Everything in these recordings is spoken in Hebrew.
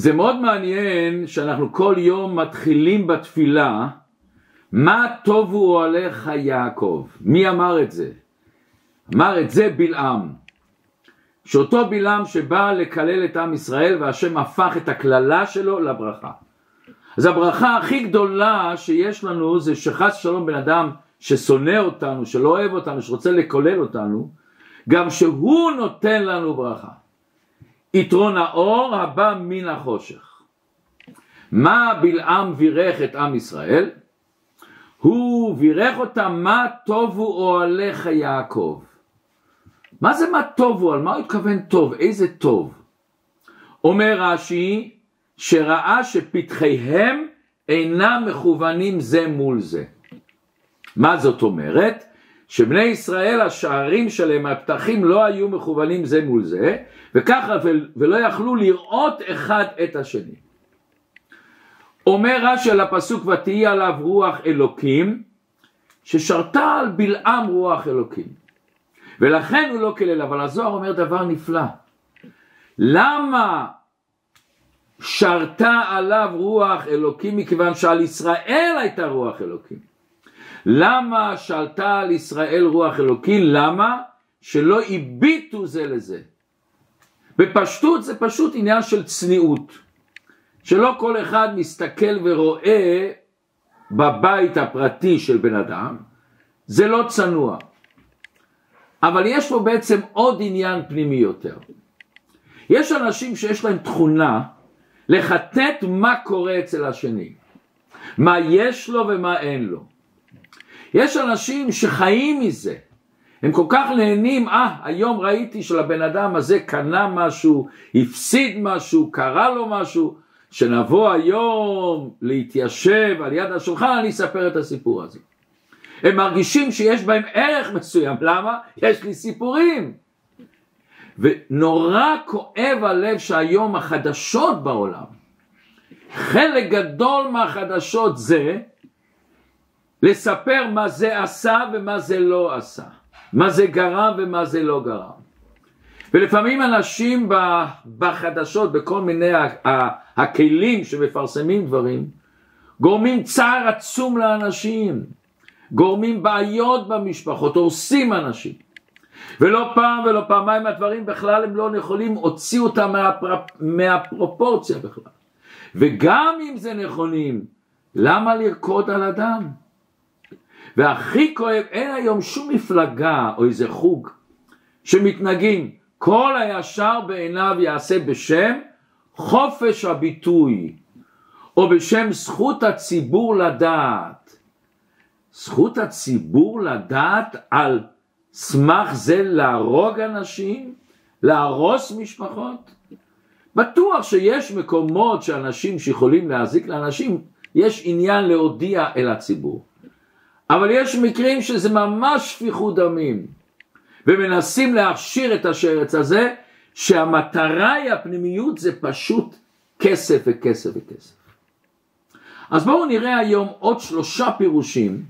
זה מאוד מעניין שאנחנו כל יום מתחילים בתפילה מה טובו אוהליך יעקב. מי אמר את זה? אמר את זה בלעם. שאותו בלעם שבא לקלל את עם ישראל והשם הפך את הקללה שלו לברכה. אז הברכה הכי גדולה שיש לנו זה שחס שלום בן אדם ששונא אותנו, שלא אוהב אותנו, שרוצה לקולל אותנו, גם שהוא נותן לנו ברכה. יתרון האור הבא מן החושך. מה בלעם בירך את עם ישראל? הוא בירך אותם מה טובו אוהליך יעקב. מה זה מה טובו? על מה הוא התכוון טוב? איזה טוב? אומר רש"י שראה שפתחיהם אינם מכוונים זה מול זה. מה זאת אומרת? שבני ישראל השערים שלהם, הפתחים לא היו מכוונים זה מול זה, וככה ולא יכלו לראות אחד את השני. אומר רש"י על הפסוק ותהי עליו רוח אלוקים, ששרתה על בלעם רוח אלוקים. ולכן הוא לא כלל, אבל הזוהר אומר דבר נפלא. למה שרתה עליו רוח אלוקים? מכיוון שעל ישראל הייתה רוח אלוקים. למה שלטה על ישראל רוח אלוקים? למה? שלא הביטו זה לזה. בפשטות זה פשוט עניין של צניעות. שלא כל אחד מסתכל ורואה בבית הפרטי של בן אדם, זה לא צנוע. אבל יש פה בעצם עוד עניין פנימי יותר. יש אנשים שיש להם תכונה לחטט מה קורה אצל השני, מה יש לו ומה אין לו. יש אנשים שחיים מזה, הם כל כך נהנים, אה, ah, היום ראיתי שלבן אדם הזה קנה משהו, הפסיד משהו, קרה לו משהו, שנבוא היום להתיישב על יד השולחן, אני אספר את הסיפור הזה. הם מרגישים שיש בהם ערך מסוים, למה? יש לי סיפורים. ונורא כואב הלב שהיום החדשות בעולם, חלק גדול מהחדשות זה לספר מה זה עשה ומה זה לא עשה, מה זה גרם ומה זה לא גרם. ולפעמים אנשים בחדשות, בכל מיני הכלים שמפרסמים דברים, גורמים צער עצום לאנשים, גורמים בעיות במשפחות, הורסים אנשים. ולא פעם ולא פעמיים הדברים בכלל הם לא נכונים, הוציאו אותם מהפר... מהפרופורציה בכלל. וגם אם זה נכונים, למה לרקוד על אדם? והכי כואב, אין היום שום מפלגה או איזה חוג שמתנהגים, כל הישר בעיניו יעשה בשם חופש הביטוי, או בשם זכות הציבור לדעת. זכות הציבור לדעת על סמך זה להרוג אנשים, להרוס משפחות? בטוח שיש מקומות שאנשים שיכולים להזיק לאנשים, יש עניין להודיע אל הציבור. אבל יש מקרים שזה ממש שפיכות דמים, ומנסים להכשיר את השרץ הזה, שהמטרה היא הפנימיות זה פשוט כסף וכסף וכסף. אז בואו נראה היום עוד שלושה פירושים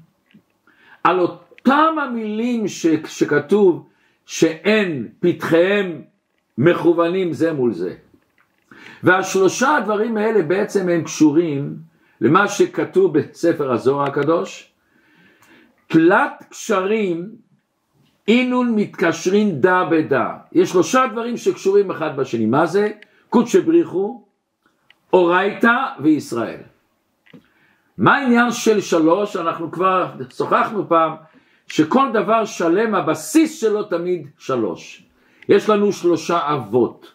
על אותם המילים ש, שכתוב שאין פתחיהם מכוונים זה מול זה. והשלושה הדברים האלה בעצם הם קשורים למה שכתוב בספר הזוהר הקדוש. תלת קשרים אינון מתקשרים דה בדה. יש שלושה דברים שקשורים אחד בשני. מה זה? קודשא בריחו, אורייתא וישראל. מה העניין של שלוש? אנחנו כבר שוחחנו פעם שכל דבר שלם הבסיס שלו תמיד שלוש. יש לנו שלושה אבות.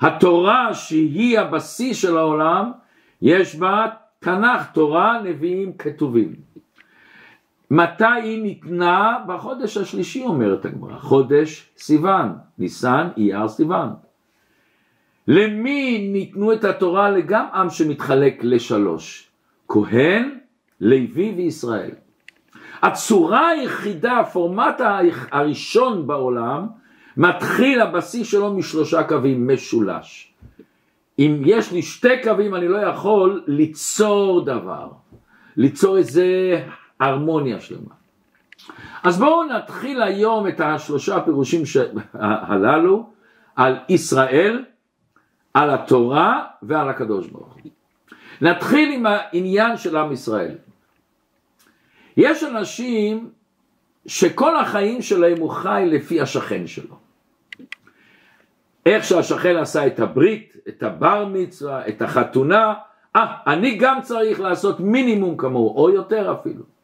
התורה שהיא הבסיס של העולם, יש בה תנ"ך, תורה, נביאים, כתובים. מתי היא ניתנה? בחודש השלישי אומרת הגמרא, חודש סיוון, ניסן, אייר, סיוון. למי ניתנו את התורה? לגם עם שמתחלק לשלוש, כהן, לוי וישראל. הצורה היחידה, הפורמט הראשון בעולם, מתחיל הבסיס שלו משלושה קווים, משולש. אם יש לי שתי קווים אני לא יכול ליצור דבר, ליצור איזה הרמוניה שלמה. אז בואו נתחיל היום את השלושה פירושים ש... הללו על ישראל, על התורה ועל הקדוש ברוך הוא. נתחיל עם העניין של עם ישראל. יש אנשים שכל החיים שלהם הוא חי לפי השכן שלו. איך שהשכן עשה את הברית, את הבר מצווה, את החתונה, אה, אני גם צריך לעשות מינימום כמוהו, או יותר אפילו.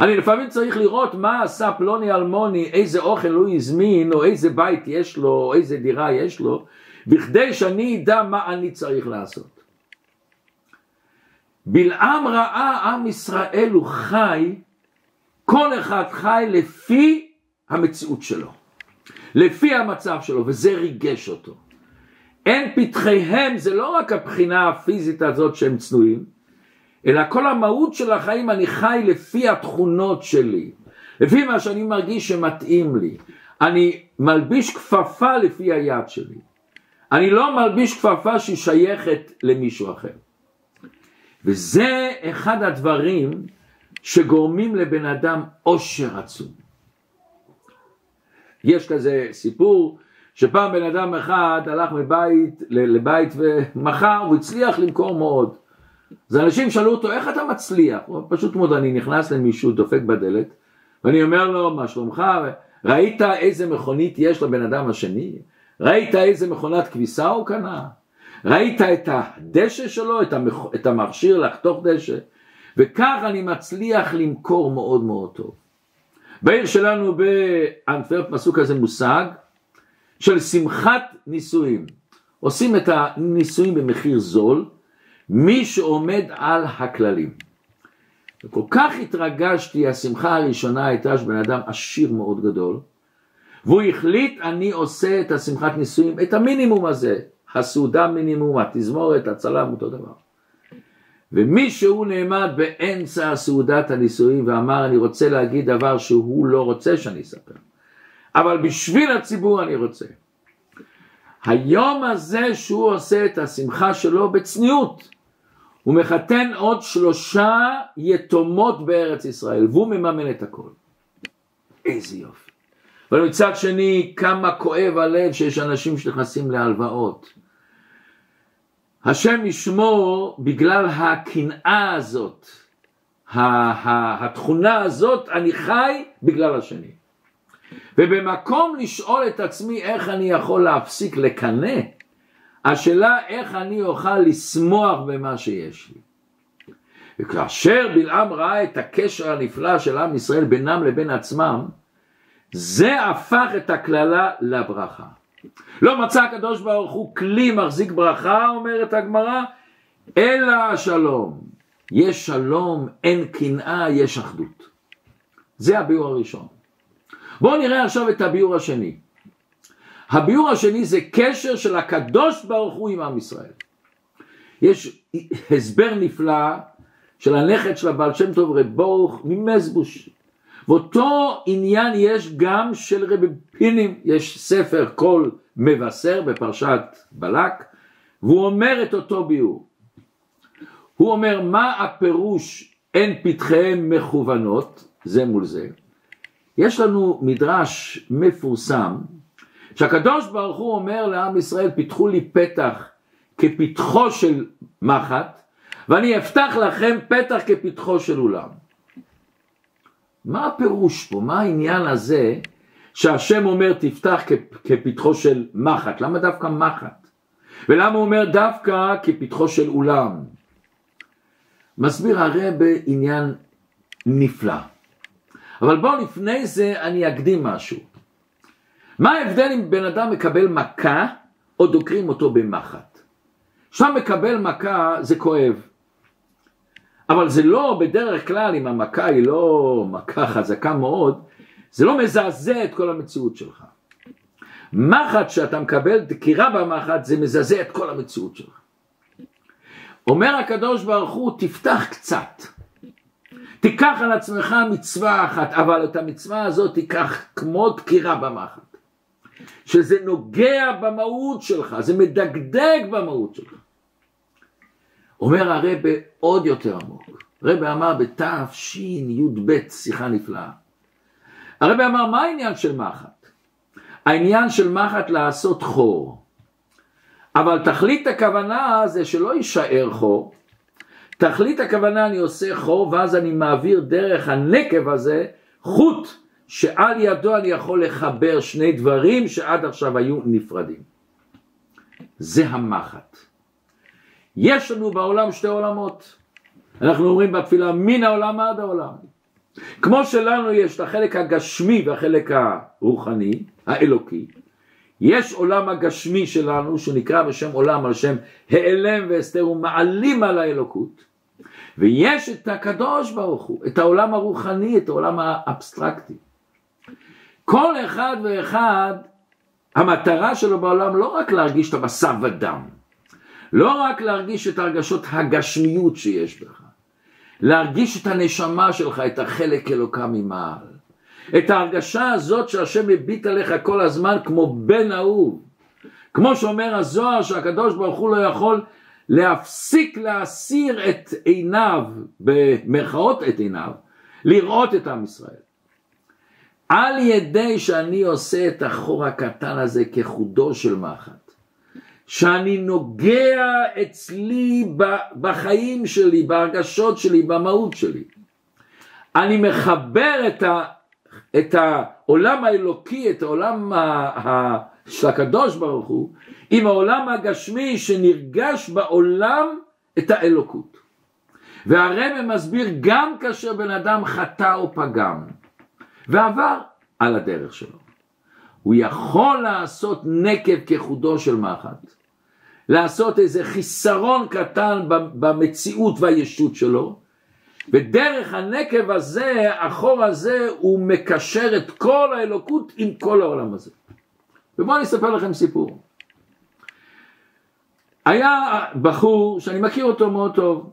אני לפעמים צריך לראות מה עשה פלוני אלמוני, איזה אוכל הוא הזמין, או איזה בית יש לו, או איזה דירה יש לו, בכדי שאני אדע מה אני צריך לעשות. בלעם ראה עם ישראל הוא חי, כל אחד חי לפי המציאות שלו, לפי המצב שלו, וזה ריגש אותו. אין פתחיהם, זה לא רק הבחינה הפיזית הזאת שהם צנועים, אלא כל המהות של החיים אני חי לפי התכונות שלי, לפי מה שאני מרגיש שמתאים לי. אני מלביש כפפה לפי היד שלי. אני לא מלביש כפפה שהיא שייכת למישהו אחר. וזה אחד הדברים שגורמים לבן אדם עושר עצום. יש כזה סיפור שפעם בן אדם אחד הלך מבית לבית ומכר והוא הצליח למכור מאוד. אז אנשים שאלו אותו איך אתה מצליח? הוא פשוט מאוד אני נכנס למישהו דופק בדלת ואני אומר לו מה שלומך? ראית איזה מכונית יש לבן אדם השני? ראית איזה מכונת כביסה הוא קנה? ראית את הדשא שלו, את, המח... את המכשיר לחתוך דשא? וכך אני מצליח למכור מאוד מאוד טוב. בעיר שלנו באנטוורפ עשו כזה מושג של שמחת נישואים. עושים את הנישואים במחיר זול, מי שעומד על הכללים. וכל כך התרגשתי, השמחה הראשונה הייתה שבן אדם עשיר מאוד גדול, והוא החליט אני עושה את השמחת נישואים, את המינימום הזה, הסעודה מינימום, התזמורת, הצלם, אותו דבר. ומישהו נעמד באמצע סעודת הנישואים ואמר אני רוצה להגיד דבר שהוא לא רוצה שאני אספר, אבל בשביל הציבור אני רוצה. היום הזה שהוא עושה את השמחה שלו בצניעות, הוא מחתן עוד שלושה יתומות בארץ ישראל והוא מממן את הכל. איזה יופי. אבל מצד שני כמה כואב הלב שיש אנשים שנכנסים להלוואות. השם ישמור בגלל הקנאה הזאת, התכונה הזאת, אני חי בגלל השני. ובמקום לשאול את עצמי איך אני יכול להפסיק לקנא, השאלה איך אני אוכל לשמוח במה שיש לי. וכאשר בלעם ראה את הקשר הנפלא של עם ישראל בינם לבין עצמם, זה הפך את הקללה לברכה. לא מצא הקדוש ברוך הוא כלי מחזיק ברכה, אומרת הגמרא, אלא השלום. יש שלום, אין קנאה, יש אחדות. זה הביאור הראשון. בואו נראה עכשיו את הביאור השני. הביאור השני זה קשר של הקדוש ברוך הוא עם עם ישראל. יש הסבר נפלא של הנכד של הבעל שם טוב רב ברוך ממזבוש. ואותו עניין יש גם של רבי פינים, יש ספר קול מבשר בפרשת בלק, והוא אומר את אותו ביאור. הוא אומר מה הפירוש אין פתחיהם מכוונות, זה מול זה. יש לנו מדרש מפורסם שהקדוש ברוך הוא אומר לעם ישראל פיתחו לי פתח כפתחו של מחט ואני אפתח לכם פתח כפתחו של אולם. מה הפירוש פה? מה העניין הזה שהשם אומר תפתח כפתחו של מחט? למה דווקא מחט? ולמה הוא אומר דווקא כפתחו של אולם? מסביר הרי בעניין נפלא. אבל בואו לפני זה אני אקדים משהו. מה ההבדל אם בן אדם מקבל מכה או דוקרים אותו במחט? שם מקבל מכה זה כואב. אבל זה לא בדרך כלל אם המכה היא לא מכה חזקה מאוד, זה לא מזעזע את כל המציאות שלך. מחט שאתה מקבל דקירה במחט זה מזעזע את כל המציאות שלך. אומר הקדוש ברוך הוא תפתח קצת. תיקח על עצמך מצווה אחת, אבל את המצווה הזאת תיקח כמו דקירה במחט. שזה נוגע במהות שלך, זה מדגדג במהות שלך. אומר הרב עוד יותר עמוק, הרב אמר בתשי"ב שיחה נפלאה. הרב אמר מה העניין של מחט? העניין של מחט לעשות חור. אבל תכלית הכוונה זה שלא יישאר חור, תכלית הכוונה אני עושה חור ואז אני מעביר דרך הנקב הזה חוט שעל ידו אני יכול לחבר שני דברים שעד עכשיו היו נפרדים. זה המחט. יש לנו בעולם שתי עולמות. אנחנו אומרים בתפילה מן העולם עד העולם. כמו שלנו יש את החלק הגשמי והחלק הרוחני, האלוקי, יש עולם הגשמי שלנו שנקרא בשם עולם על שם העלם ואסתר ומעלים על האלוקות ויש את הקדוש ברוך הוא, את העולם הרוחני, את העולם האבסטרקטי. כל אחד ואחד המטרה שלו בעולם לא רק להרגיש את הבשר ודם, לא רק להרגיש את הרגשות הגשמיות שיש בך, להרגיש את הנשמה שלך, את החלק אלוקה ממעל. את ההרגשה הזאת שהשם מביט עליך כל הזמן כמו בן אהוב. כמו שאומר הזוהר שהקדוש ברוך הוא לא יכול להפסיק להסיר את עיניו, במרכאות את עיניו, לראות את עם ישראל. על ידי שאני עושה את החור הקטן הזה כחודו של מחט, שאני נוגע אצלי בחיים שלי, בהרגשות שלי, במהות שלי. אני מחבר את, ה, את העולם האלוקי, את העולם ה, ה, של הקדוש ברוך הוא, עם העולם הגשמי שנרגש בעולם את האלוקות. והרבא מסביר גם כאשר בן אדם חטא או פגם ועבר על הדרך שלו. הוא יכול לעשות נקב כחודו של מחט, לעשות איזה חיסרון קטן במציאות והישות שלו, ודרך הנקב הזה, החור הזה, הוא מקשר את כל האלוקות עם כל העולם הזה. ובואו אני אספר לכם סיפור. היה בחור שאני מכיר אותו מאוד טוב.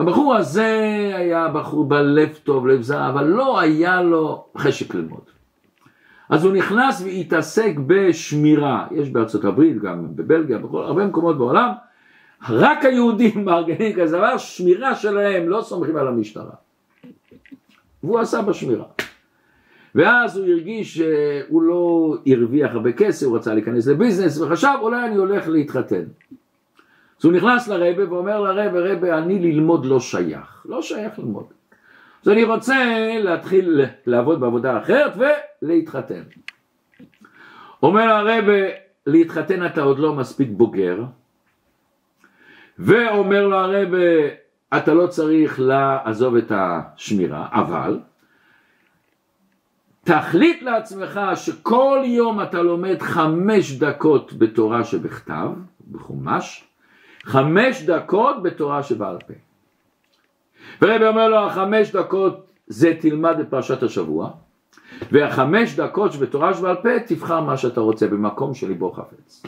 הבחור הזה היה בחור בלב טוב, לב זר, אבל לא היה לו חשק ללמוד. אז הוא נכנס והתעסק בשמירה, יש בארצות הברית, גם בבלגיה, בכל הרבה מקומות בעולם, רק היהודים מארגנים כזה דבר, שמירה שלהם, לא סומכים על המשטרה. והוא עשה בשמירה. ואז הוא הרגיש שהוא לא הרוויח הרבה כסף, הוא רצה להיכנס לביזנס, וחשב אולי אני הולך להתחתן. אז הוא נכנס לרבה ואומר לרבה, רבה, אני ללמוד לא שייך, לא שייך ללמוד. אז אני רוצה להתחיל לעבוד בעבודה אחרת ולהתחתן. אומר הרבה, להתחתן אתה עוד לא מספיק בוגר, ואומר לו הרבה, אתה לא צריך לעזוב את השמירה, אבל תחליט לעצמך שכל יום אתה לומד חמש דקות בתורה שבכתב, בחומש, חמש דקות בתורה שבעל פה. ורבי אומר לו, החמש דקות זה תלמד בפרשת השבוע, והחמש דקות שבתורה שבעל פה תבחר מה שאתה רוצה במקום שליבו חפץ.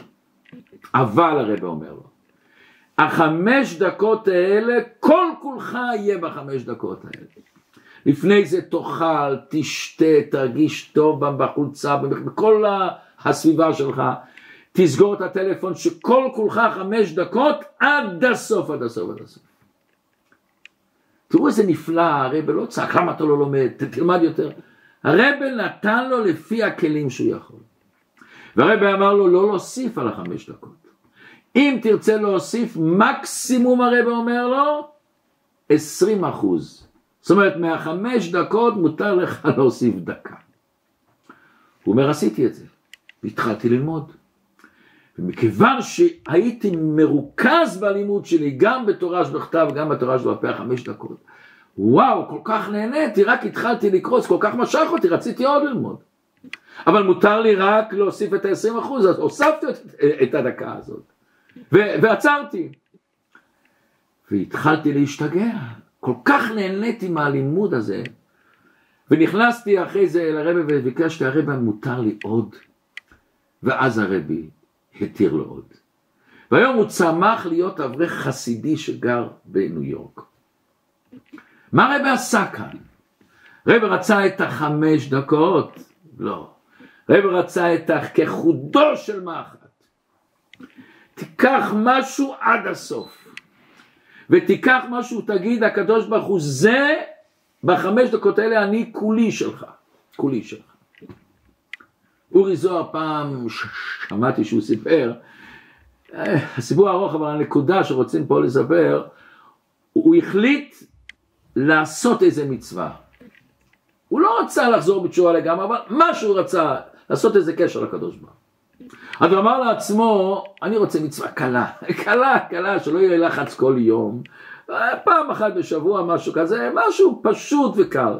אבל הרבי אומר לו, החמש דקות האלה, כל כולך יהיה בחמש דקות האלה. לפני זה תאכל, תשתה, תרגיש טוב בחולצה, בכל הסביבה שלך, תסגור את הטלפון שכל כולך חמש דקות עד הסוף, עד הסוף, עד הסוף. תראו איזה נפלא, הרב לא צעק, למה אתה לא לומד, תלמד יותר. הרב נתן לו לפי הכלים שהוא יכול. והרב אמר לו לא להוסיף על החמש דקות. אם תרצה להוסיף, מקסימום הרב אומר לו, עשרים אחוז. זאת אומרת, מהחמש דקות מותר לך להוסיף דקה. הוא אומר, עשיתי את זה, והתחלתי ללמוד. ומכיוון שהייתי מרוכז בלימוד שלי, גם בתורה שבכתב וגם בתורה שבפה חמש דקות, וואו, כל כך נהניתי, רק התחלתי לקרוץ, כל כך משך אותי, רציתי עוד ללמוד. אבל מותר לי רק להוסיף את ה-20 אחוז, אז הוספתי את, את הדקה הזאת. ו- ועצרתי. והתחלתי להשתגע, כל כך נהניתי מהלימוד הזה, ונכנסתי אחרי זה אל הרבי וביקשתי, הרבי מותר לי עוד, ואז הרבי התיר לו עוד. והיום הוא צמח להיות אברך חסידי שגר בניו יורק. מה רבי עשה כאן? רבי רצה את החמש דקות? לא. רבי רצה את הכחודו של מחט. תיקח משהו עד הסוף. ותיקח משהו, תגיד הקדוש ברוך הוא, זה בחמש דקות האלה אני כולי שלך. כולי שלך. אורי זוהר פעם שמעתי שהוא סיפר הסיפור ארוך אבל הנקודה שרוצים פה לספר, הוא החליט לעשות איזה מצווה. הוא לא רצה לחזור בתשובה לגמרי, אבל מה שהוא רצה, לעשות איזה קשר לקדוש ברוך אז הוא אמר לעצמו, אני רוצה מצווה קלה, קלה, קלה, שלא יהיה לחץ כל יום, פעם אחת בשבוע, משהו כזה, משהו פשוט וקל.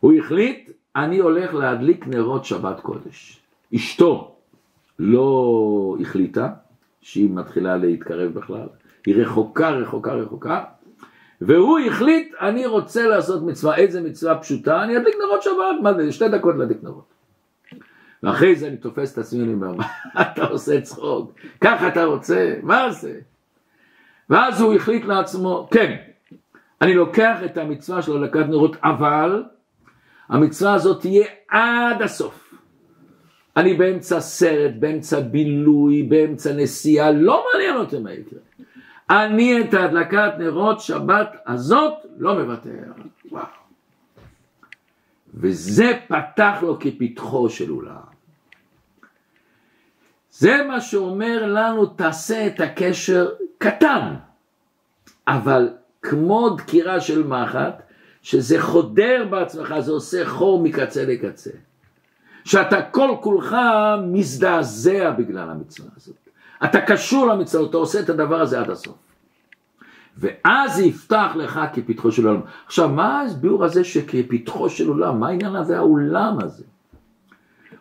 הוא החליט, אני הולך להדליק נרות שבת קודש. אשתו לא החליטה שהיא מתחילה להתקרב בכלל, היא רחוקה, רחוקה, רחוקה, והוא החליט, אני רוצה לעשות מצווה, איזה מצווה פשוטה, אני אדליק נרות שבת, מה זה, שתי דקות להדליק נרות. ואחרי זה אני תופס את עצמי, אני אומר, מה אתה עושה צחוק? ככה אתה רוצה? מה זה? ואז הוא החליט לעצמו, כן, אני לוקח את המצווה של הדלקת נרות, אבל המצווה הזאת תהיה עד הסוף. אני באמצע סרט, באמצע בילוי, באמצע נסיעה, לא מעניין אותי מה יקרה. אני את הדלקת נרות שבת הזאת לא מוותר. וואו. וזה פתח לו כפתחו של אולם. זה מה שאומר לנו, תעשה את הקשר קטן, אבל כמו דקירה של מחט, שזה חודר בעצמך, זה עושה חור מקצה לקצה. שאתה כל כולך מזדעזע בגלל המצווה הזאת. אתה קשור למצווה, אתה עושה את הדבר הזה עד הסוף. ואז יפתח לך כפתחו של עולם. עכשיו, מה ההסביאור הזה שכפתחו של עולם? מה העניין הזה, העולם הזה?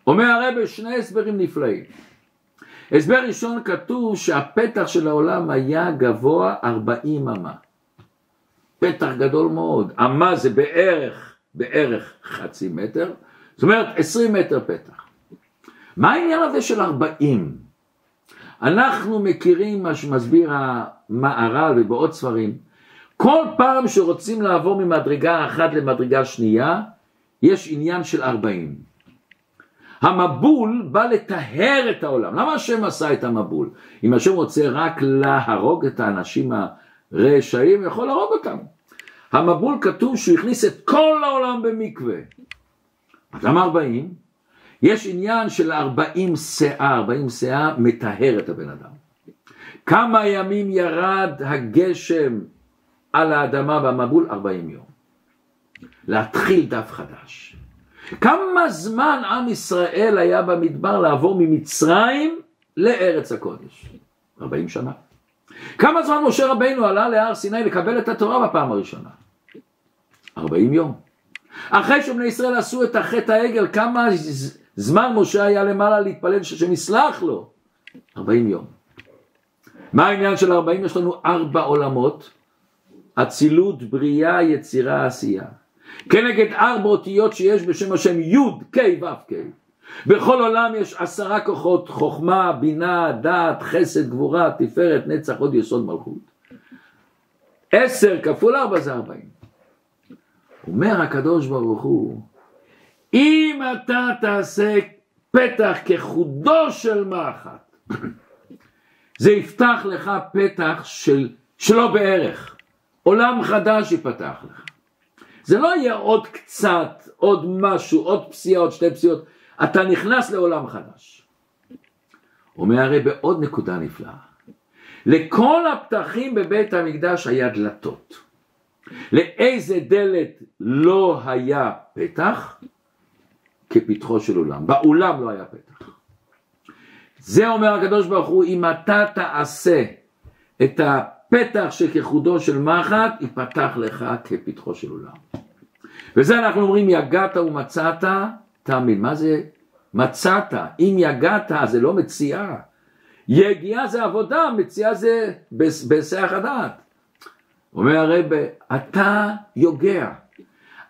אומר הרב שני הסברים נפלאים. הסבר ראשון כתוב שהפתח של העולם היה גבוה 40 אמה. פתח גדול מאוד. אמה זה בערך, בערך חצי מטר, זאת אומרת 20 מטר פתח. מה העניין הזה של 40? אנחנו מכירים מה שמסביר המהר"ל ובעוד ספרים. כל פעם שרוצים לעבור ממדרגה אחת למדרגה שנייה, יש עניין של 40. המבול בא לטהר את העולם. למה השם עשה את המבול? אם השם רוצה רק להרוג את האנשים הרשעים, הוא יכול להרוג אותם. המבול כתוב שהוא הכניס את כל העולם במקווה. אז למה 40? יש עניין של 40 שאה, 40 שאה מטהר את הבן אדם. כמה ימים ירד הגשם על האדמה במבול? 40 יום. להתחיל דף חדש. כמה זמן עם ישראל היה במדבר לעבור ממצרים לארץ הקודש? 40 שנה. כמה זמן משה רבינו עלה להר סיני לקבל את התורה בפעם הראשונה? 40 יום. אחרי שבני ישראל עשו את החטא העגל, כמה זמן משה היה למעלה להתפלל שהשם יסלח לו? 40 יום. מה העניין של 40? יש לנו ארבע עולמות, אצילות, בריאה, יצירה, עשייה. כנגד ארבע אותיות שיש בשם השם י' ק' ו' ק'. בכל עולם יש עשרה כוחות, חוכמה, בינה, דעת, חסד, גבורה, תפארת, נצח, עוד יסוד מלכות. עשר כפול ארבע זה ארבעים. אומר הקדוש ברוך הוא, אם אתה תעשה פתח כחודו של מחט, זה יפתח לך פתח של, שלא בערך, עולם חדש יפתח לך. זה לא יהיה עוד קצת, עוד משהו, עוד פסיעה, עוד שתי פסיעות, אתה נכנס לעולם חדש. אומר הרי בעוד נקודה נפלאה, לכל הפתחים בבית המקדש היה דלתות. לאיזה דלת לא היה פתח? כפתחו של אולם. באולם לא היה פתח. זה אומר הקדוש ברוך הוא, אם אתה תעשה את הפתח שכחודו של מחט, ייפתח לך כפתחו של אולם. וזה אנחנו אומרים, יגעת ומצאת, תאמין. מה זה מצאת? אם יגעת זה לא מציאה. יגיעה זה עבודה, מציאה זה בהיסח הדעת. אומר הרב, אתה יוגע,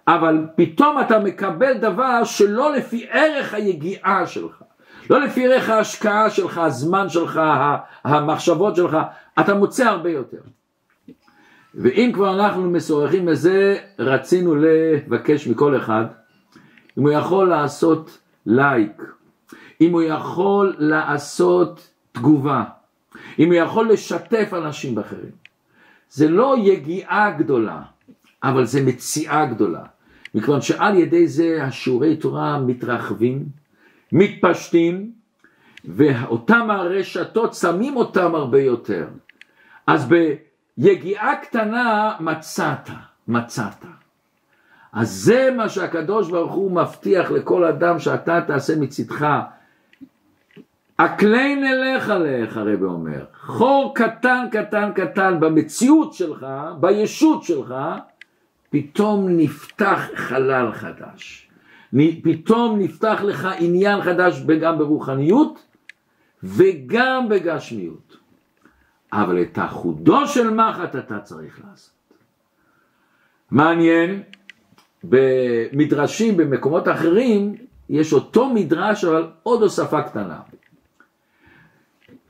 אבל פתאום אתה מקבל דבר שלא לפי ערך היגיעה שלך, לא לפי ערך ההשקעה שלך, הזמן שלך, המחשבות שלך, אתה מוצא הרבה יותר. ואם כבר אנחנו משוחחים בזה, רצינו לבקש מכל אחד, אם הוא יכול לעשות לייק, אם הוא יכול לעשות תגובה, אם הוא יכול לשתף אנשים באחרים. זה לא יגיעה גדולה, אבל זה מציאה גדולה. מכיוון שעל ידי זה השיעורי תורה מתרחבים, מתפשטים, ואותם הרשתות שמים אותם הרבה יותר. אז ביגיעה קטנה מצאת, מצאת. אז זה מה שהקדוש ברוך הוא מבטיח לכל אדם שאתה תעשה מצדך. הקליין אליך לך הרב אומר, חור קטן קטן קטן במציאות שלך, בישות שלך, פתאום נפתח חלל חדש. פתאום נפתח לך עניין חדש גם ברוחניות וגם בגשמיות. אבל את החודו של מחט אתה צריך לעשות. מעניין, במדרשים במקומות אחרים יש אותו מדרש אבל עוד הוספה קטנה.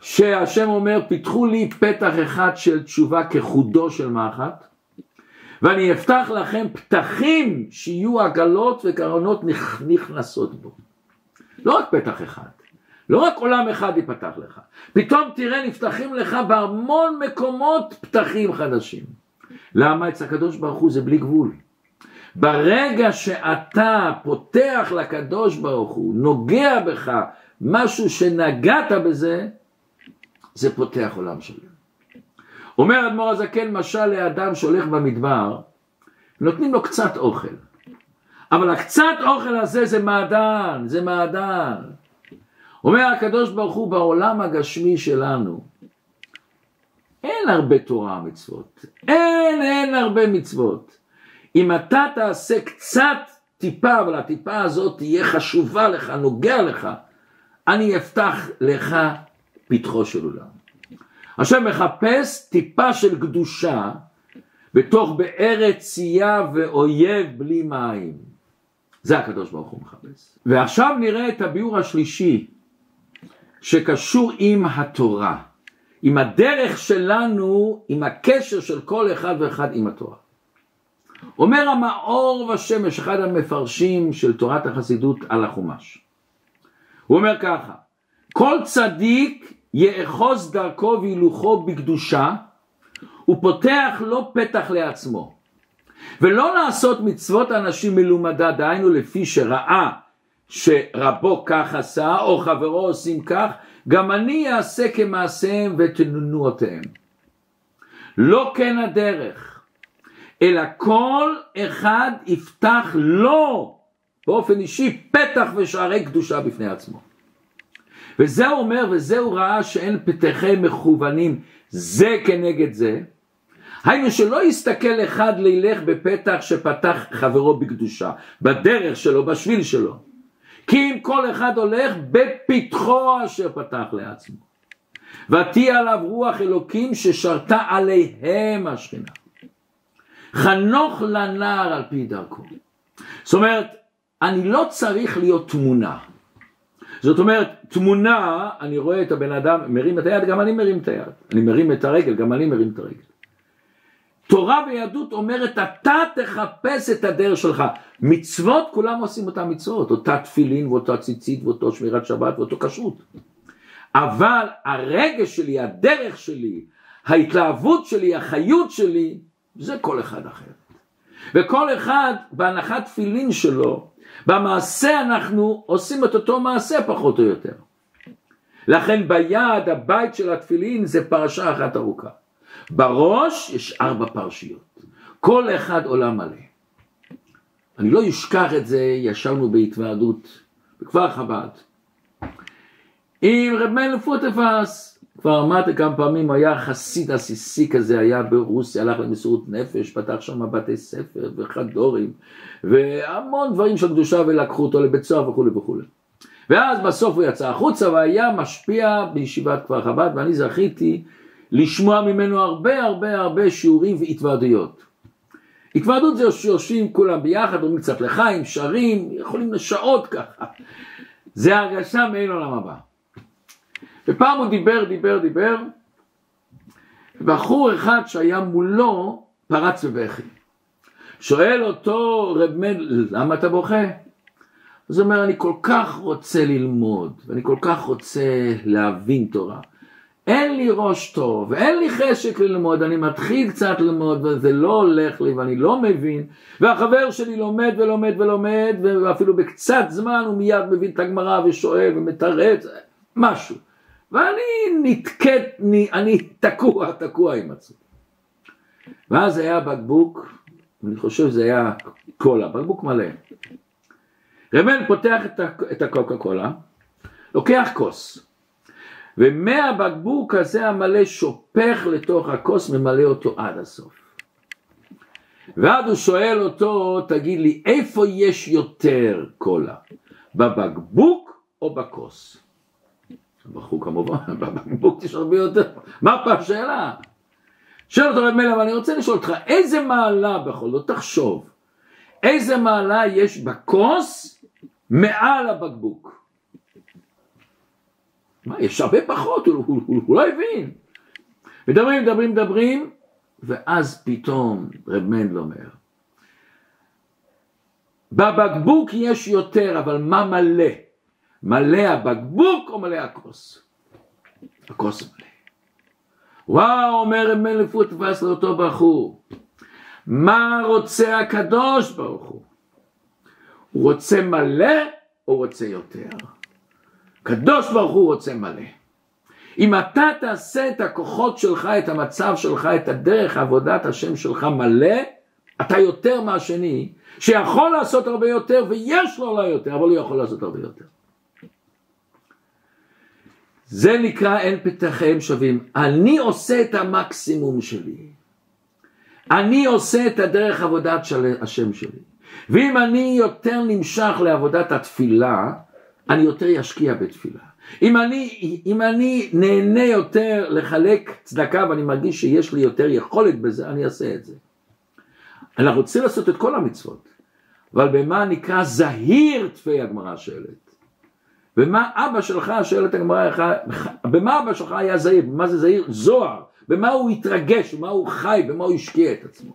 שהשם אומר פיתחו לי פתח אחד של תשובה כחודו של מחט ואני אפתח לכם פתחים שיהיו עגלות וקרונות נכנסות בו. לא רק פתח אחד, לא רק עולם אחד ייפתח לך, פתאום תראה נפתחים לך בהמון מקומות פתחים חדשים. למה אצל הקדוש ברוך הוא זה בלי גבול? ברגע שאתה פותח לקדוש ברוך הוא, נוגע בך משהו שנגעת בזה, זה פותח עולם שלם. אומר אדמו"ר הזקן משל לאדם שהולך במדבר, נותנים לו קצת אוכל. אבל הקצת אוכל הזה זה מעדן, זה מעדן. אומר הקדוש ברוך הוא בעולם הגשמי שלנו, אין הרבה תורה מצוות, אין, אין הרבה מצוות. אם אתה תעשה קצת טיפה, אבל הטיפה הזאת תהיה חשובה לך, נוגע לך, אני אפתח לך פתחו של עולם. השם מחפש טיפה של קדושה בתוך באר צייה ואויב בלי מים. זה הקדוש ברוך הוא מחפש. ועכשיו נראה את הביאור השלישי שקשור עם התורה, עם הדרך שלנו, עם הקשר של כל אחד ואחד עם התורה. אומר המאור ושמש, אחד המפרשים של תורת החסידות על החומש. הוא אומר ככה, כל צדיק יאחוז דרכו והילוכו בקדושה, הוא פותח לו פתח לעצמו. ולא לעשות מצוות אנשים מלומדה, דהיינו לפי שראה שרבו כך עשה, או חברו עושים כך, גם אני אעשה כמעשיהם ותנועותיהם. לא כן הדרך, אלא כל אחד יפתח לו באופן אישי פתח ושערי קדושה בפני עצמו. וזה הוא אומר, וזה הוא ראה שאין פתחי מכוונים זה כנגד זה. היינו שלא יסתכל אחד לילך בפתח שפתח חברו בקדושה, בדרך שלו, בשביל שלו. כי אם כל אחד הולך בפתחו אשר פתח לעצמו. ותהיה עליו רוח אלוקים ששרתה עליהם השכינה. חנוך לנער על פי דרכו. זאת אומרת, אני לא צריך להיות תמונה. זאת אומרת, תמונה, אני רואה את הבן אדם מרים את היד, גם אני מרים את היד. אני מרים את הרגל, גם אני מרים את הרגל. תורה ויהדות אומרת, אתה תחפש את הדרך שלך. מצוות, כולם עושים אותה מצוות, אותה תפילין ואותה ציצית ואותו שמירת שבת ואותו כשרות. אבל הרגש שלי, הדרך שלי, ההתלהבות שלי, החיות שלי, זה כל אחד אחר. וכל אחד בהנחת תפילין שלו, במעשה אנחנו עושים את אותו מעשה פחות או יותר. לכן ביד הבית של התפילין זה פרשה אחת ארוכה. בראש יש ארבע פרשיות, כל אחד עולם מלא. אני לא אשכח את זה, ישבנו בהתוועדות בכפר חב"ד עם רב מאיר פוטפס, כבר אמרתי כמה פעמים, היה חסיד עסיסי כזה, היה ברוסיה, הלך למסירות נפש, פתח שם בתי ספר וחדורים, והמון דברים של קדושה ולקחו אותו לבית סוהר וכולי וכולי. ואז בסוף הוא יצא החוצה והיה משפיע בישיבת כפר חב"ד, ואני זכיתי לשמוע ממנו הרבה הרבה הרבה שיעורים והתוועדויות. התוועדות זה שיושבים כולם ביחד, אומרים קצת לחיים, שרים, יכולים לשעות ככה. זה הרגשה מעין עולם הבא. ופעם הוא דיבר, דיבר, דיבר, בחור אחד שהיה מולו פרץ בבכי. שואל אותו רב מנדל, למה אתה בוכה? אז הוא אומר, אני כל כך רוצה ללמוד, ואני כל כך רוצה להבין תורה. אין לי ראש טוב, ואין לי חשק ללמוד, אני מתחיל קצת ללמוד, וזה לא הולך לי, ואני לא מבין, והחבר שלי לומד ולומד ולומד, ואפילו בקצת זמן הוא מיד מבין את הגמרא ושואל ומתרץ. משהו. ואני נתקט, אני תקוע, תקוע עם עצמי. ואז היה בקבוק, אני חושב שזה היה קולה, בקבוק מלא. רמל פותח את הקוקה קולה, לוקח כוס, ומהבקבוק הזה המלא שופך לתוך הכוס, ממלא אותו עד הסוף. ואז הוא שואל אותו, תגיד לי, איפה יש יותר קולה? בבקבוק או בכוס? בחור כמובן, בבקבוק הרבה יותר, מה פה השאלה? שואל אותו רב מלך, אבל אני רוצה לשאול אותך, איזה מעלה בכל זאת, תחשוב, איזה מעלה יש בכוס מעל הבקבוק? מה, יש הרבה פחות, הוא, הוא, הוא, הוא לא הבין. מדברים, מדברים, מדברים, ואז פתאום רב מנדל אומר, בבקבוק יש יותר, אבל מה מלא? מלא הבקבוק או מלא הכוס? הכוס מלא. וואו, אומר מנדל פוטבס לאותו בחור, מה רוצה הקדוש ברוך הוא? הוא רוצה מלא או רוצה יותר? קדוש ברוך הוא רוצה מלא. אם אתה תעשה את הכוחות שלך, את המצב שלך, את הדרך עבודת השם שלך מלא, אתה יותר מהשני, שיכול לעשות הרבה יותר ויש לו אולי יותר, אבל הוא יכול לעשות הרבה יותר. זה נקרא אין פתחיהם שווים. אני עושה את המקסימום שלי. אני עושה את הדרך עבודת של השם שלי. ואם אני יותר נמשך לעבודת התפילה, אני יותר אשקיע בתפילה. אם אני, אם אני נהנה יותר לחלק צדקה ואני מרגיש שיש לי יותר יכולת בזה, אני אעשה את זה. אנחנו רוצים לעשות את כל המצוות, אבל במה נקרא זהיר תפי הגמרא שואלת. במה אבא שלך, שואלת הגמרא, במה אבא שלך היה זהיר? במה זה זהיר? זוהר. במה הוא התרגש, במה הוא חי, במה הוא השקיע את עצמו.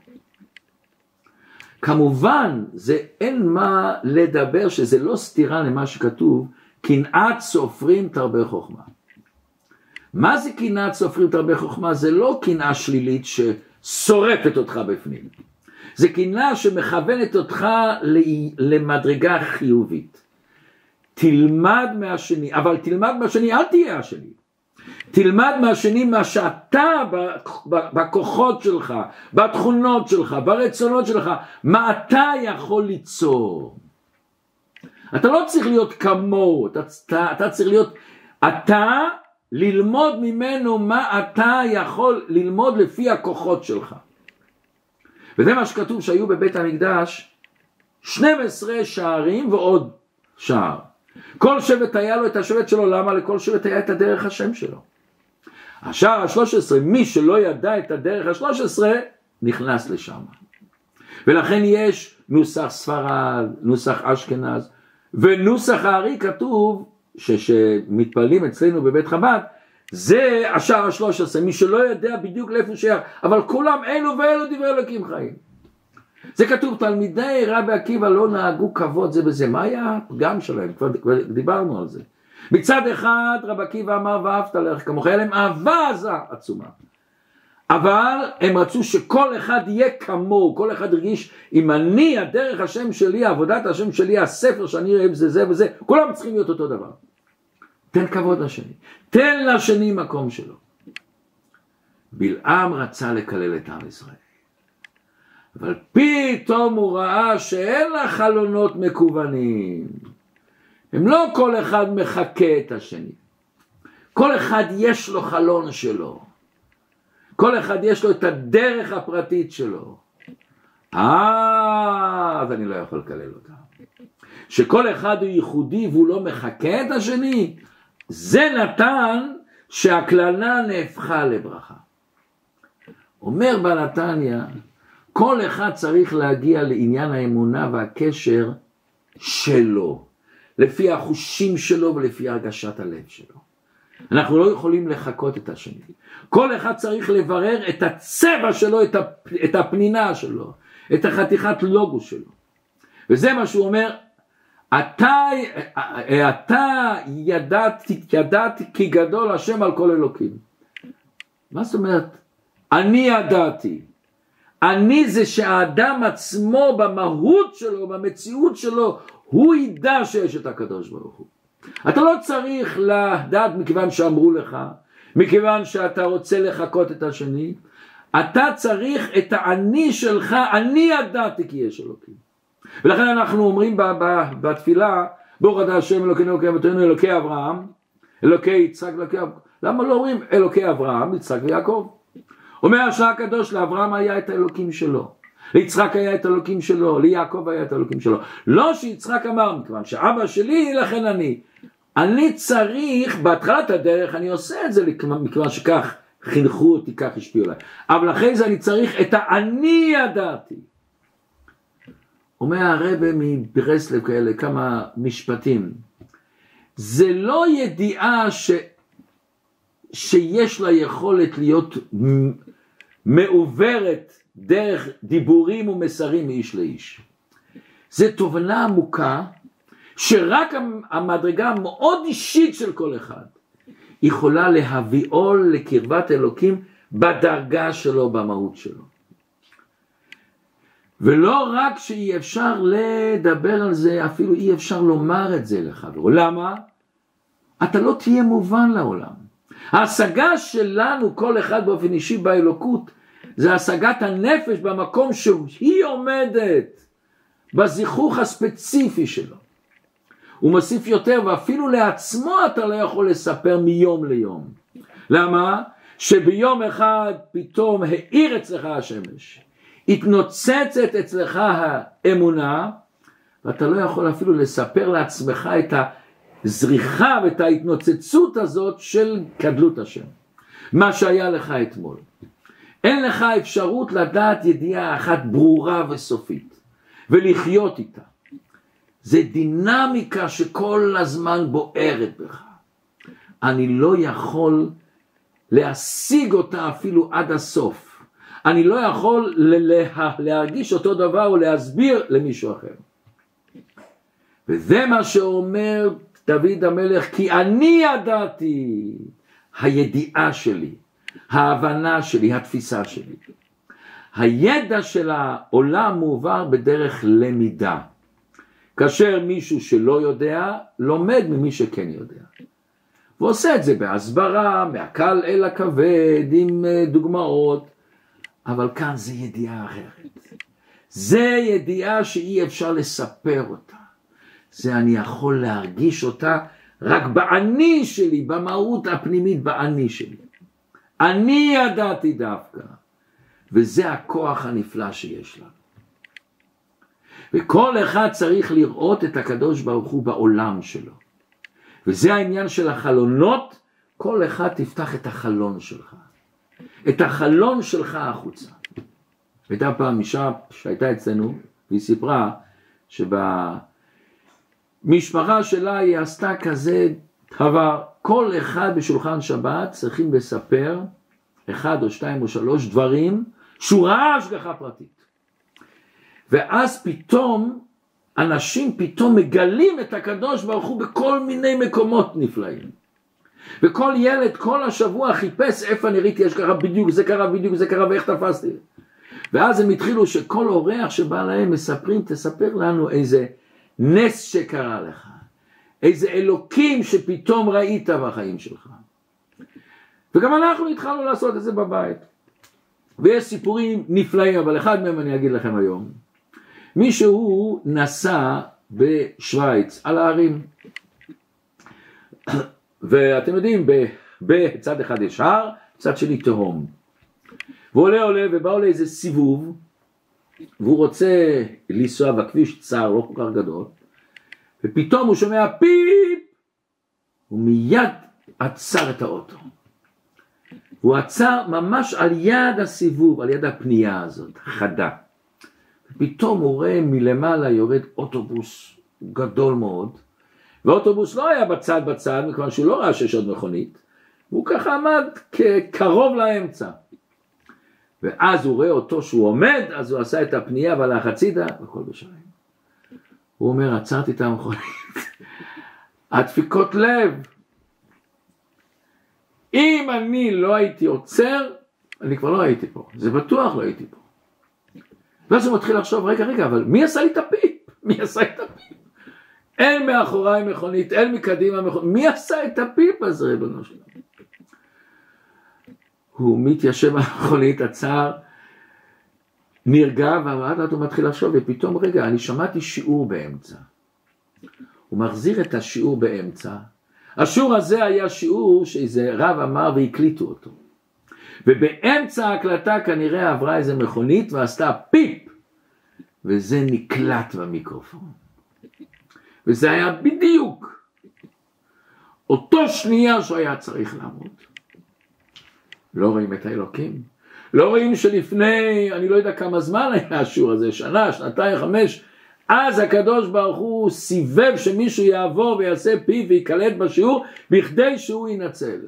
כמובן, זה אין מה לדבר שזה לא סתירה למה שכתוב, קנאת סופרים תרבה חוכמה. מה זה קנאת סופרים תרבה חוכמה? זה לא קנאה שלילית ששורפת אותך בפנים. זה קנאה שמכוונת אותך למדרגה חיובית. תלמד מהשני, אבל תלמד מהשני, אל תהיה השני. תלמד מהשני מה שאתה בכוחות שלך, בתכונות שלך, ברצונות שלך, מה אתה יכול ליצור. אתה לא צריך להיות כמוהו, אתה, אתה, אתה צריך להיות, אתה ללמוד ממנו מה אתה יכול ללמוד לפי הכוחות שלך. וזה מה שכתוב שהיו בבית המקדש 12 שערים ועוד שער. כל שבט היה לו את השבט שלו, למה? לכל שבט היה את הדרך השם שלו. השער השלוש עשרה, מי שלא ידע את הדרך השלוש עשרה, נכנס לשם. ולכן יש נוסח ספרד, נוסח אשכנז, ונוסח הארי כתוב, שמתפללים אצלנו בבית חב"ד, זה השער השלוש עשרה, מי שלא יודע בדיוק לאיפה הוא שייך, אבל כולם אלו ואלו דברי אלוקים חיים. זה כתוב, תלמידי רבי עקיבא לא נהגו כבוד זה בזה, מה היה הפגם שלהם? כבר, דיברנו על זה. מצד אחד רבי עקיבא אמר ואהבת לך כמוך, היה להם אהבה עזה עצומה. אבל הם רצו שכל אחד יהיה כמוהו, כל אחד הרגיש, אם אני, הדרך השם שלי, עבודת השם שלי, הספר שאני אוהב זה זה וזה, כולם צריכים להיות אותו דבר. תן כבוד לשני, תן לשני מקום שלו. בלעם רצה לקלל את עם ישראל. אבל פתאום הוא ראה שאין לה חלונות מקוונים. הם לא כל אחד מחקה את השני. כל אחד יש לו חלון שלו. כל אחד יש לו את הדרך הפרטית שלו. אה, אז אני לא יכול לקלל אותה. שכל אחד הוא ייחודי והוא לא מחקה את השני, זה נתן שהקללה נהפכה לברכה. אומר בנתניה, כל אחד צריך להגיע לעניין האמונה והקשר שלו, לפי החושים שלו ולפי הרגשת הלב שלו. אנחנו לא יכולים לחקות את השני. כל אחד צריך לברר את הצבע שלו, את הפנינה שלו, את החתיכת לוגו שלו. וזה מה שהוא אומר, אתה, אתה ידעת, ידעת כי גדול השם על כל אלוקים. מה זאת אומרת? אני ידעתי. אני זה שהאדם עצמו במהות שלו, במציאות שלו, הוא ידע שיש את הקדוש ברוך הוא. אתה לא צריך לדעת מכיוון שאמרו לך, מכיוון שאתה רוצה לחקות את השני, אתה צריך את האני שלך, אני ידעתי כי יש אלוקים. ולכן אנחנו אומרים בתפילה, ברוך אתה השם אלוקינו אלוקי אבותינו אלוקי אברהם, אלוקי יצחק אלוקי אברהם, למה לא אומרים אלוקי אברהם, יצחק ויעקב? אומר השעה הקדוש לאברהם היה את האלוקים שלו, ליצחק היה את האלוקים שלו, ליעקב היה את האלוקים שלו. לא שיצחק אמר, מכיוון שאבא שלי לכן אני. אני צריך, בהתחלת הדרך אני עושה את זה מכיוון שכך חינכו אותי, כך השפיעו עליי. אבל אחרי זה אני צריך את האני ידעתי. אומר הרבה מברסלב כאלה כמה משפטים. זה לא ידיעה ש... שיש לה יכולת להיות מעוברת דרך דיבורים ומסרים מאיש לאיש. זה תובנה עמוקה שרק המדרגה המאוד אישית של כל אחד יכולה להביאו לקרבת אלוקים בדרגה שלו, במהות שלו. ולא רק שאי אפשר לדבר על זה, אפילו אי אפשר לומר את זה לחברו. למה? אתה לא תהיה מובן לעולם. ההשגה שלנו, כל אחד באופן אישי באלוקות, זה השגת הנפש במקום שהיא עומדת, בזיכוך הספציפי שלו. הוא מוסיף יותר, ואפילו לעצמו אתה לא יכול לספר מיום ליום. למה? שביום אחד פתאום האיר אצלך השמש, התנוצצת אצלך האמונה, ואתה לא יכול אפילו לספר לעצמך את הזריחה ואת ההתנוצצות הזאת של גדלות השם. מה שהיה לך אתמול. אין לך אפשרות לדעת ידיעה אחת ברורה וסופית, ולחיות איתה. זה דינמיקה שכל הזמן בוערת בך. אני לא יכול להשיג אותה אפילו עד הסוף. אני לא יכול להרגיש אותו דבר או להסביר למישהו אחר. וזה מה שאומר דוד המלך, כי אני ידעתי הידיעה שלי, ההבנה שלי, התפיסה שלי. הידע של העולם מועבר בדרך למידה. כאשר מישהו שלא יודע, לומד ממי שכן יודע. ועושה את זה בהסברה, מהקל אל הכבד, עם אה, דוגמאות, אבל כאן זה ידיעה אחרת. זה ידיעה שאי אפשר לספר אותה. זה אני יכול להרגיש אותה רק באני שלי, במהות הפנימית באני שלי. אני ידעתי דווקא, וזה הכוח הנפלא שיש לנו. וכל אחד צריך לראות את הקדוש ברוך הוא בעולם שלו. וזה העניין של החלונות, כל אחד תפתח את החלון שלך. את החלון שלך החוצה. הייתה פעם אישה שהייתה אצלנו, והיא סיפרה שבמשפחה שלה היא עשתה כזה דבר, כל אחד בשולחן שבת צריכים לספר אחד או שתיים או שלוש דברים שהוא ראה השגחה פרטית. ואז פתאום אנשים פתאום מגלים את הקדוש ברוך הוא בכל מיני מקומות נפלאים. וכל ילד כל השבוע חיפש איפה אני ראיתי, יש ככה בדיוק, זה קרה בדיוק, זה קרה ואיך תפסתי. ואז הם התחילו שכל אורח שבא להם מספרים, תספר לנו איזה נס שקרה לך, איזה אלוקים שפתאום ראית בחיים שלך. וגם אנחנו התחלנו לעשות את זה בבית. ויש סיפורים נפלאים, אבל אחד מהם אני אגיד לכם היום. מישהו נסע בשוויץ על ההרים ואתם יודעים בצד אחד יש הר, צד שני תהום והוא עולה עולה ובא עולה איזה סיבוב והוא רוצה לנסוע בכביש צר לא כל כך גדול ופתאום הוא שומע פיפ! הוא מיד עצר את האוטו. הוא עצר ממש על יד הסיבוב, על יד הפנייה הזאת, חדה. פתאום הוא רואה מלמעלה יורד אוטובוס גדול מאוד, ואוטובוס לא היה בצד בצד, מכיוון שהוא לא ראה שיש עוד מכונית, הוא ככה עמד קרוב לאמצע. ואז הוא רואה אותו שהוא עומד, אז הוא עשה את הפנייה והלך הצידה, והכל בשלם. הוא אומר, עצרתי את המכונית, הדפיקות לב. אם אני לא הייתי עוצר, אני כבר לא הייתי פה, זה בטוח לא הייתי פה. ואז הוא מתחיל לחשוב, רגע, רגע, אבל מי עשה לי את הפיפ? מי עשה את הפיפ? אין מאחוריי מכונית, אין מקדימה מכונית, מי עשה את הפיפ הזה ריבונו שלנו? הוא מתיישב על המכונית, עצר, נרגע, ולאט לאט הוא מתחיל לחשוב, ופתאום, רגע, אני שמעתי שיעור באמצע. הוא מחזיר את השיעור באמצע. השיעור הזה היה שיעור שאיזה רב אמר והקליטו אותו. ובאמצע ההקלטה כנראה עברה איזה מכונית ועשתה פיפ, וזה נקלט במיקרופון. וזה היה בדיוק אותו שנייה שהוא היה צריך לעמוד. לא רואים את האלוקים. לא רואים שלפני, אני לא יודע כמה זמן היה השיעור הזה, שנה, שנתיים, חמש, אז הקדוש ברוך הוא סיבב שמישהו יעבור ויעשה פיו ויקלט בשיעור בכדי שהוא ינצל.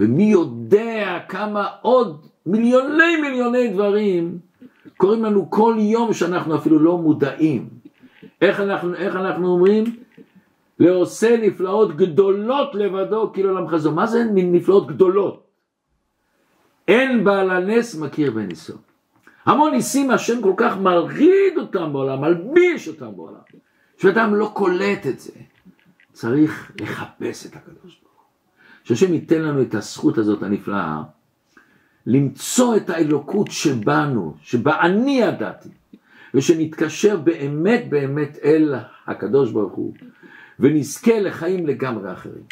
ומי יודע כמה עוד מיליוני מיליוני דברים קורים לנו כל יום שאנחנו אפילו לא מודעים. איך אנחנו, איך אנחנו אומרים? לעושה נפלאות גדולות לבדו כאילו עולם חזור. מה זה נפלאות גדולות? אין בעל הנס מכיר בניסו. המון ניסים השם כל כך מרעיד אותם בעולם, מלביש אותם בעולם, שאדם לא קולט את זה. צריך לחפש את הקדוש ברוך הוא. שהשם ייתן לנו את הזכות הזאת הנפלאה, למצוא את האלוקות שבנו, שבה אני ידעתי, ושנתקשר באמת באמת אל הקדוש ברוך הוא, ונזכה לחיים לגמרי אחרים.